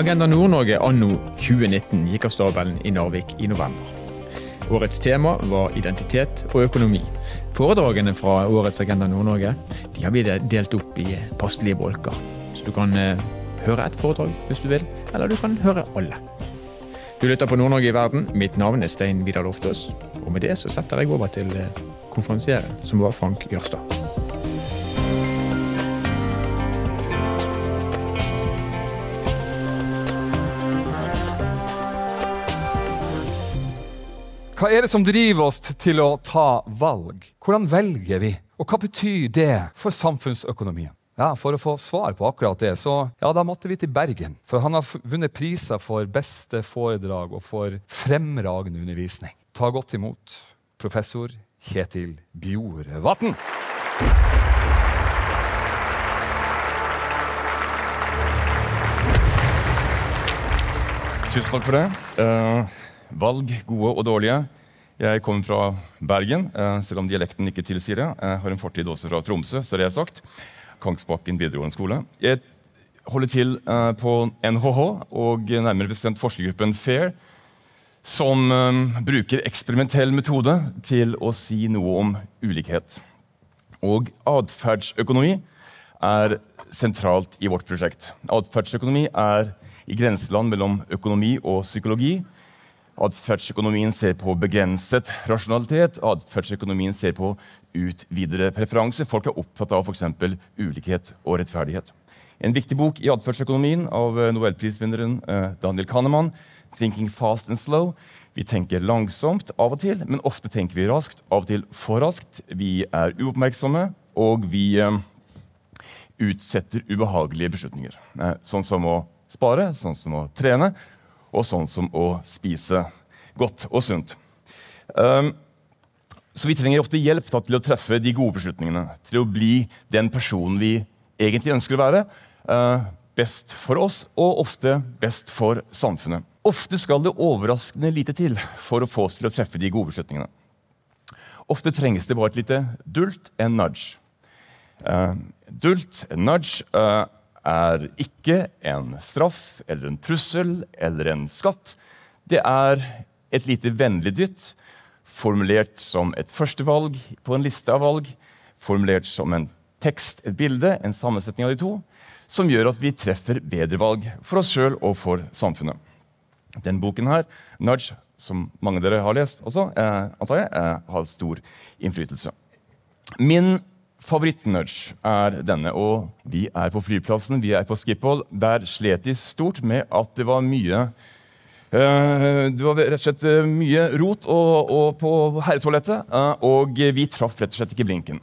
Agenda Nord-Norge anno 2019 gikk av stabelen i Narvik i november. Årets tema var identitet og økonomi. Foredragene fra årets Agenda Nord-Norge de har blitt delt opp i passelige bolker. Så du kan eh, høre ett foredrag hvis du vil, eller du kan høre alle. Du lytter på Nord-Norge i verden. Mitt navn er Stein Vidar Loftaas. Og med det så setter jeg over til eh, konferansieren, som var Frank Jørstad. Hva er det som driver oss til å ta valg? Hvordan velger vi? Og hva betyr det for samfunnsøkonomien? Ja, For å få svar på akkurat det, så ja, da måtte vi til Bergen. For han har vunnet priser for beste foredrag og for fremragende undervisning. Ta godt imot professor Kjetil Bjorvatn. Tusen takk for det. Uh, valg, gode og dårlige. Jeg kommer fra Bergen, uh, selv om dialekten ikke tilsier det. Jeg har en fortid også fra Tromsø, så det er sagt. Kongsbakken videregående skole. Jeg holder til uh, på NHH og nærmere bestemt forskergruppen FAIR, som bruker eksperimentell metode til å si noe om ulikhet. Og atferdsøkonomi er sentralt i vårt prosjekt. Atferdsøkonomi er i grenseland mellom økonomi og psykologi. Atferdsøkonomien ser på begrenset rasjonalitet. Atferdsøkonomien ser på utvidede preferanser. Folk er opptatt av f.eks. ulikhet og rettferdighet. En viktig bok i atferdsøkonomien av eh, nobelprisvinneren eh, Daniel Kahneman, 'Thinking Fast and Slow'. Vi tenker langsomt av og til, men ofte tenker vi raskt. Av og til for raskt. Vi er uoppmerksomme, og vi eh, utsetter ubehagelige beslutninger. Sånn som å spare, sånn som å trene, og sånn som å spise godt og sunt. Um, så vi trenger ofte hjelp til å treffe de gode beslutningene. Til å bli den personen vi egentlig ønsker å være. Uh, best for oss, og ofte best for samfunnet. Ofte skal det overraskende lite til for å få oss til å treffe de gode beslutningene. Ofte trengs det bare et lite dult, en nudge. Uh, dult, en nudge, uh, er ikke en straff eller en trussel eller en skatt. Det er et lite vennlig dytt, formulert som et førstevalg på en liste av valg, formulert som en tekst, et bilde, en sammensetning av de to, som gjør at vi treffer bedre valg for oss sjøl og for samfunnet. Den boken her, 'Nudge', som mange av dere har lest også, eh, antar jeg, eh, har stor innflytelse. Min favorittnudge er denne. Og vi er på flyplassen, vi er på Schiphol. Der slet de stort med at det var mye uh, det var rett og slett eh, mye rot og, og på herretoalettet, uh, og vi traff rett og slett ikke blinken.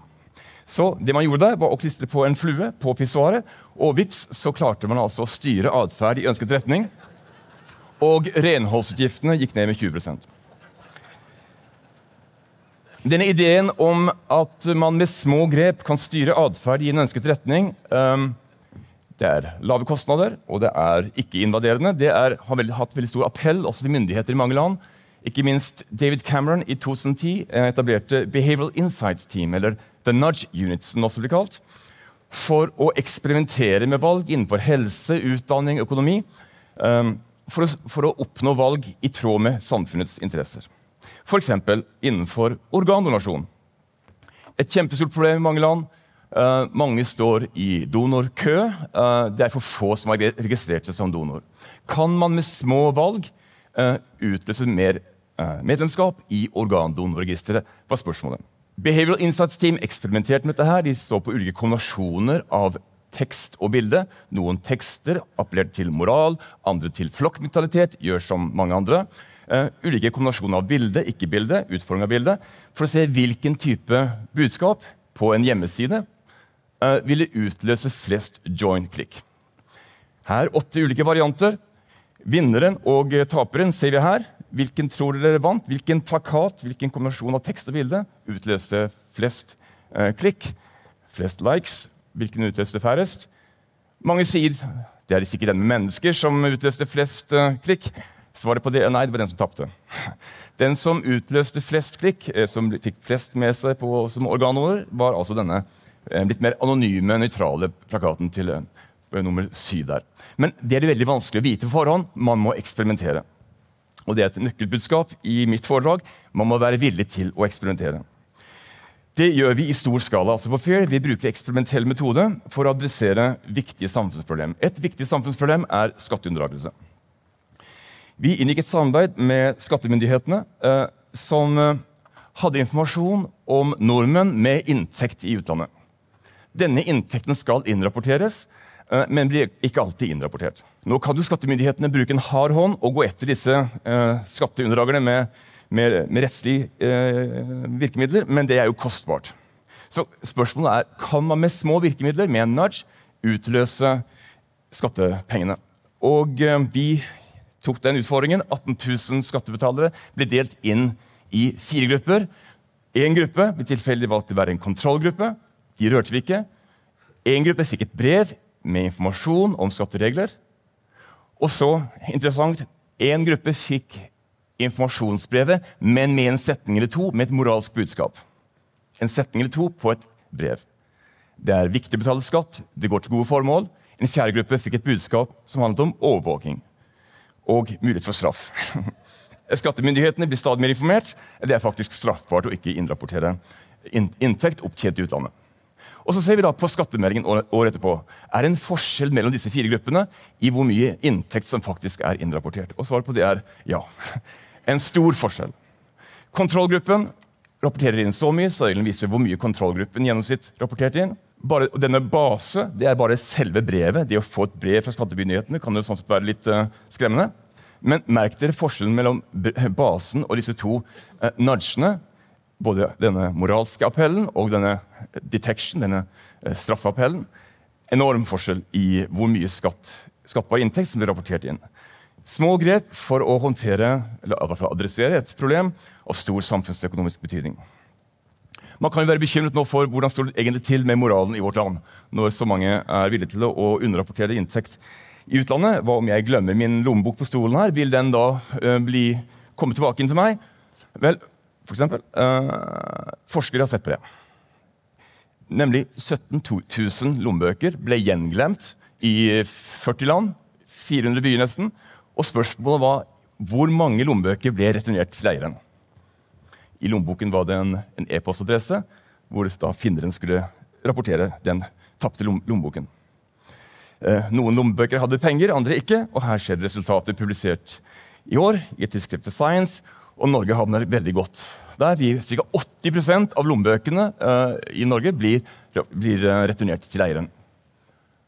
Så det man gjorde der, var å klistre på en flue på pissoaret, og vips, så klarte man altså å styre atferd i ønsket retning. Og renholdsutgiftene gikk ned med 20 denne ideen om at man med små grep kan styre atferd i en ønsket retning um, Det er lave kostnader, og det er ikke-invaderende. Det er, har veldig, hatt veldig stor appell også til myndigheter i mange land. Ikke minst David Cameron i 2010 eh, etablerte Behavioral Insights Team, eller The Nudge Unit, som det også blir kalt, for å eksperimentere med valg innenfor helse, utdanning, økonomi. Um, for, å, for å oppnå valg i tråd med samfunnets interesser. F.eks. innenfor organdonasjon. Et kjempestort problem i mange land. Uh, mange står i donorkø. Uh, det er for få som har registrert seg som donor. Kan man med små valg uh, utløse mer medlemskap i organdonorregisteret? var spørsmålet. Behavioral Insights Team eksperimenterte med dette. her. De så på ulike kombinasjoner av tekst og bilde. Noen tekster appellerte til moral, andre til flokkmentalitet. Gjør som mange andre uh, ulike kombinasjoner av bilde, ikke-bilde, utfordring av bilde, for å se hvilken type budskap på en hjemmeside uh, ville utløse flest join-klikk. Her åtte ulike varianter. Vinneren og taperen ser vi her. Hvilken tror dere vant? Hvilken plakat, hvilken kombinasjon av tekst og bilde utløste flest uh, klikk? Flest likes? Hvilken utløste færrest? Mange sier det er sikkert den med mennesker som utløste flest klikk. Svaret på det nei, det var den som tapte. Den som utløste flest klikk, eh, som fikk flest med seg på, som organord, var altså denne eh, litt mer anonyme, nøytrale plakaten til eh, nummer syv der. Men det er det veldig vanskelig å vite på forhånd. Man må eksperimentere. Og det er et nøkkelbudskap i mitt foredrag. Man må være villig til å eksperimentere. Det gjør vi i stor skala. altså på FAIR. Vi bruker eksperimentell metode for å adressere viktige samfunnsproblem. Et viktig samfunnsproblem er skatteunndragelse. Vi inngikk et samarbeid med skattemyndighetene eh, som eh, hadde informasjon om nordmenn med inntekt i utlandet. Denne inntekten skal innrapporteres, eh, men blir ikke alltid innrapportert. Nå kan jo skattemyndighetene bruke en hard hånd og gå etter disse skatteunndragerne med, med, med rettslige eh, virkemidler, men det er jo kostbart. Så spørsmålet er kan man med små virkemidler, med en nudge, utløse skattepengene. Og eh, vi tok den utfordringen. 18 000 skattebetalere ble delt inn i fire grupper. Én gruppe ble tilfeldig valgt til å være en kontrollgruppe. De rørte vi ikke. Én gruppe fikk et brev med informasjon om skatteregler. Og så, interessant, én gruppe fikk informasjonsbrevet, men med en setning eller to med et moralsk budskap. En setning eller to på et brev. Det er viktig å betale skatt, det går til gode formål. En fjerde gruppe fikk et budskap som handlet om overvåking og mulighet for straff. Skattemyndighetene blir stadig mer informert. Det er faktisk straffbart å ikke innrapportere inntekt opptjent i utlandet. Og så ser vi da på skattemeldingen året etterpå. Er det en forskjell mellom disse fire gruppene i hvor mye inntekt som faktisk er innrapportert? Og svaret på det er ja. En stor forskjell. Kontrollgruppen rapporterer inn så mye, så regelen viser hvor mye kontrollgruppen gjennomsnitt rapporterte inn. Bare, denne base det er bare selve brevet. Det å få et brev fra skattemyndighetene kan jo sånn sett være litt uh, skremmende. Men merk dere forskjellen mellom basen og disse to uh, nudgene. Både denne moralske appellen og denne detection, denne uh, straffeappellen. Enorm forskjell i hvor mye skatt, skattbar inntekt som blir rapportert inn. Små grep for å håndtere, eller adressere et problem av stor samfunnsøkonomisk betydning. Man kan jo være bekymret nå for hvordan står det egentlig til med moralen i vårt land, når så mange er villige til å underrapportere inntekt i utlandet. Hva om jeg glemmer min lommebok på stolen her? Vil den da uh, bli, komme tilbake inn til meg? Vel, for eksempel, uh, forskere har sett på det. Nemlig 17 000 lommebøker ble gjenglemt i 40 land. 400 byer nesten. Og spørsmålet var hvor mange lommebøker ble returnert til eieren. I lommeboken var det en e-postadresse hvor da finneren skulle rapportere den tapte lommeboken. Eh, noen lommebøker hadde penger, andre ikke. og Her skjer resultatet publisert i år i et tidsskrift Science. Og Norge havner veldig godt. Der vi, Ca. 80% av lommebøkene eh, i Norge blir, blir uh, returnert til eieren.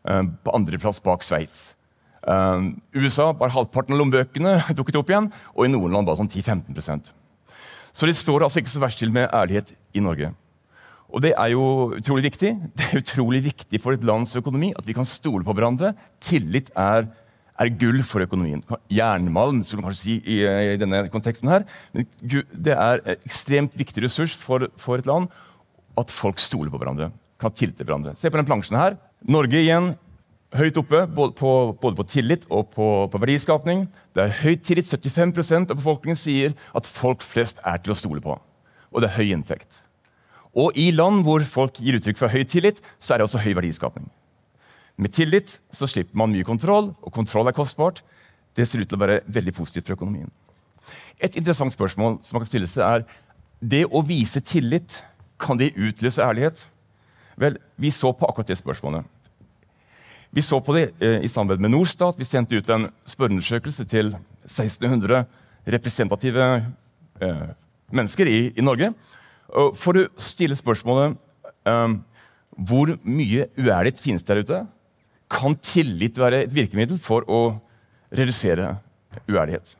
Eh, på andreplass bak Sveits. Eh, USA bare halvparten av lommebøkene dukket opp igjen, og i noen bare sånn 10-15 så det står altså ikke så verst til med ærlighet i Norge. Og det er jo utrolig viktig. Det er utrolig viktig for et lands økonomi at vi kan stole på hverandre. Tillit er, er gull for økonomien. Jernmalm, skulle man kanskje si i, i, denne konteksten her. Men det er en ekstremt viktig ressurs for, for et land at folk stoler på hverandre. Kan tillit til hverandre. Se på den plansjen her. Norge igjen høyt oppe både på, både på tillit og på, på, verdiskapning. Det er høy tillit. 75% av befolkningen sier at folk flest er til å stole på. Og det er høy inntekt. Og i land hvor folk gir uttrykk for høy tillit, så er det også høy verdiskapning. Med tillit så slipper man mye kontroll, og kontroll er kostbart. Det ser ut til å være veldig positivt for økonomien. Et interessant spørsmål som man kan stille seg er det å vise tillit, kan det utløse ærlighet? Vel, Vi så på akkurat det spørsmålet. Vi så på det eh, i samarbeid med Norstat. Vi sendte ut en spørreundersøkelse til 1600 representative eh, mennesker i, i, Norge for å stille spørsmålet eh, hvor mye uærlighet finnes der ute. Kan tillit være et virkemiddel for å redusere uærlighet?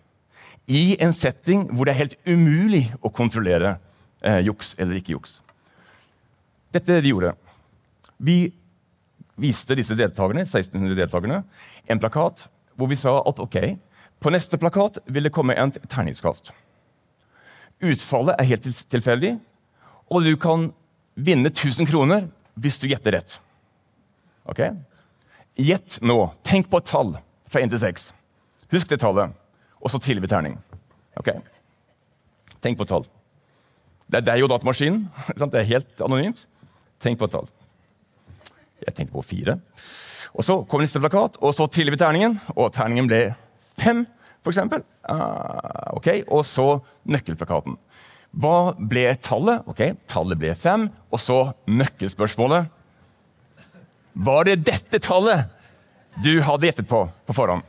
I en setting hvor det er helt umulig å kontrollere eh, juks eller ikke juks. Dette er det vi gjorde. Vi viste disse deltakerne, 1600 deltakerne en plakat hvor vi sa at ok, på neste plakat vil det komme en terningskast. Utfallet er helt tilfeldig, og du kan vinne 1000 kroner hvis du gjetter rett. Ok? Gjett nå. Tenk på et tall fra 1 til 6. Husk det tallet, og så triller vi terning. Ok? Tenk på et tall. Det er deg og datamaskinen. Det er helt anonymt. Tenk på et tall. Jeg tenkte på fire. Og så kom neste plakat, og så triller vi terningen, og terningen ble fem, f.eks. Uh, ok, og så nøkkelplakaten. Hva ble tallet? Ok, tallet ble fem. Og så nøkkelspørsmålet. Var det dette tallet du hadde gjettet på på forhånd?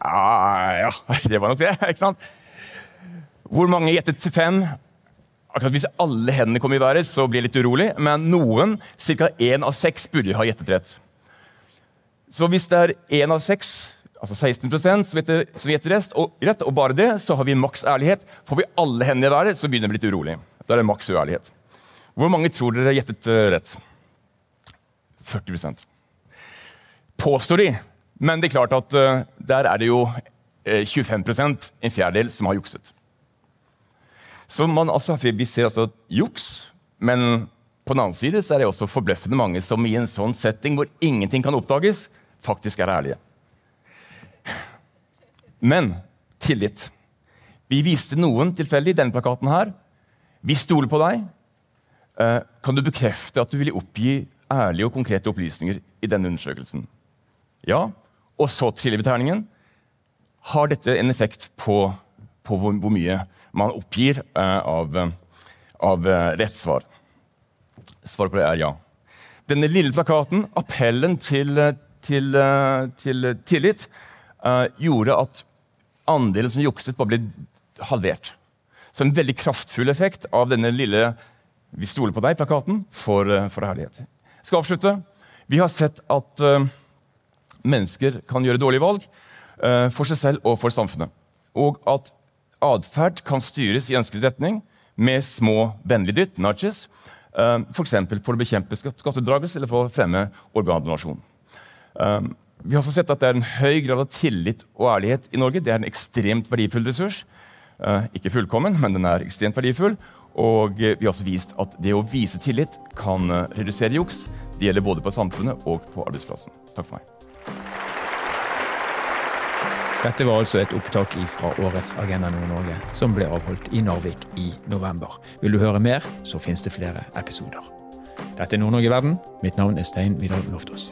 Ah, ja, det var nok det. ikke sant? Hvor mange gjettet fem? Akkurat Hvis alle hendene kom i været, så blir jeg litt urolig. Men noen, ca. én av seks, burde ha gjettet rett. Så hvis det er én av seks, altså 16 som gjetter, som gjetter og rett, og bare det, så har vi maks ærlighet. Får vi alle hendene i været, så begynner vi å bli litt urolig. Da er det maks uærlighet. Hvor mange tror dere gjettet uh, rett? 40 Påstår de. Men det er klart at uh, der er det jo uh, eh, 25% en fjerdedel, som har jukset. Så man, altså, Vi ser altså juks, men på den annen side er det også forbløffende mange som i en sånn setting hvor ingenting kan oppdages, faktisk er ærlige. Men tillit. Vi viste noen tilfeldig denne plakaten her. Vi stoler på deg. Eh, kan du bekrefte at du ville oppgi ærlige og konkrete opplysninger i denne undersøkelsen? Ja. Og så triller vi terningen. Har dette en effekt på på hvor, hvor mye man oppgir uh, av, av uh, rett svar. Svaret på det er ja. Denne lille plakaten, appellen til, til, uh, til tillit, gjorde at andelen som jukset, bare ble halvert. Så en veldig kraftfull effekt av denne lille 'Vi stoler på deg'-plakaten for, for herlighet. Jeg skal avslutte. Vi har sett at mennesker kan gjøre dårlige valg for seg selv og for samfunnet. Og at atferd kan styres i ønsket retning med små vennlige dytt, nudges, uh, f.eks. For, å bekjempe skattedragelse eller for å fremme organdonasjon. Um, vi har også sett at det er en høy grad av tillit og ærlighet i Norge. Det er en ekstremt verdifull ressurs. Uh, ikke fullkommen, men den er ekstremt verdifull. Og vi har også vist at det å vise tillit kan redusere juks. Det gjelder både på samfunnet og på arbeidsplassen. Takk for meg. Dette var altså et opptak fra årets Agenda Nord-Norge, som ble avholdt i Narvik i november. Vil du høre mer, så finnes det flere episoder. Dette er Nord-Norge verden. Mitt navn er Stein Vidar Loftaas.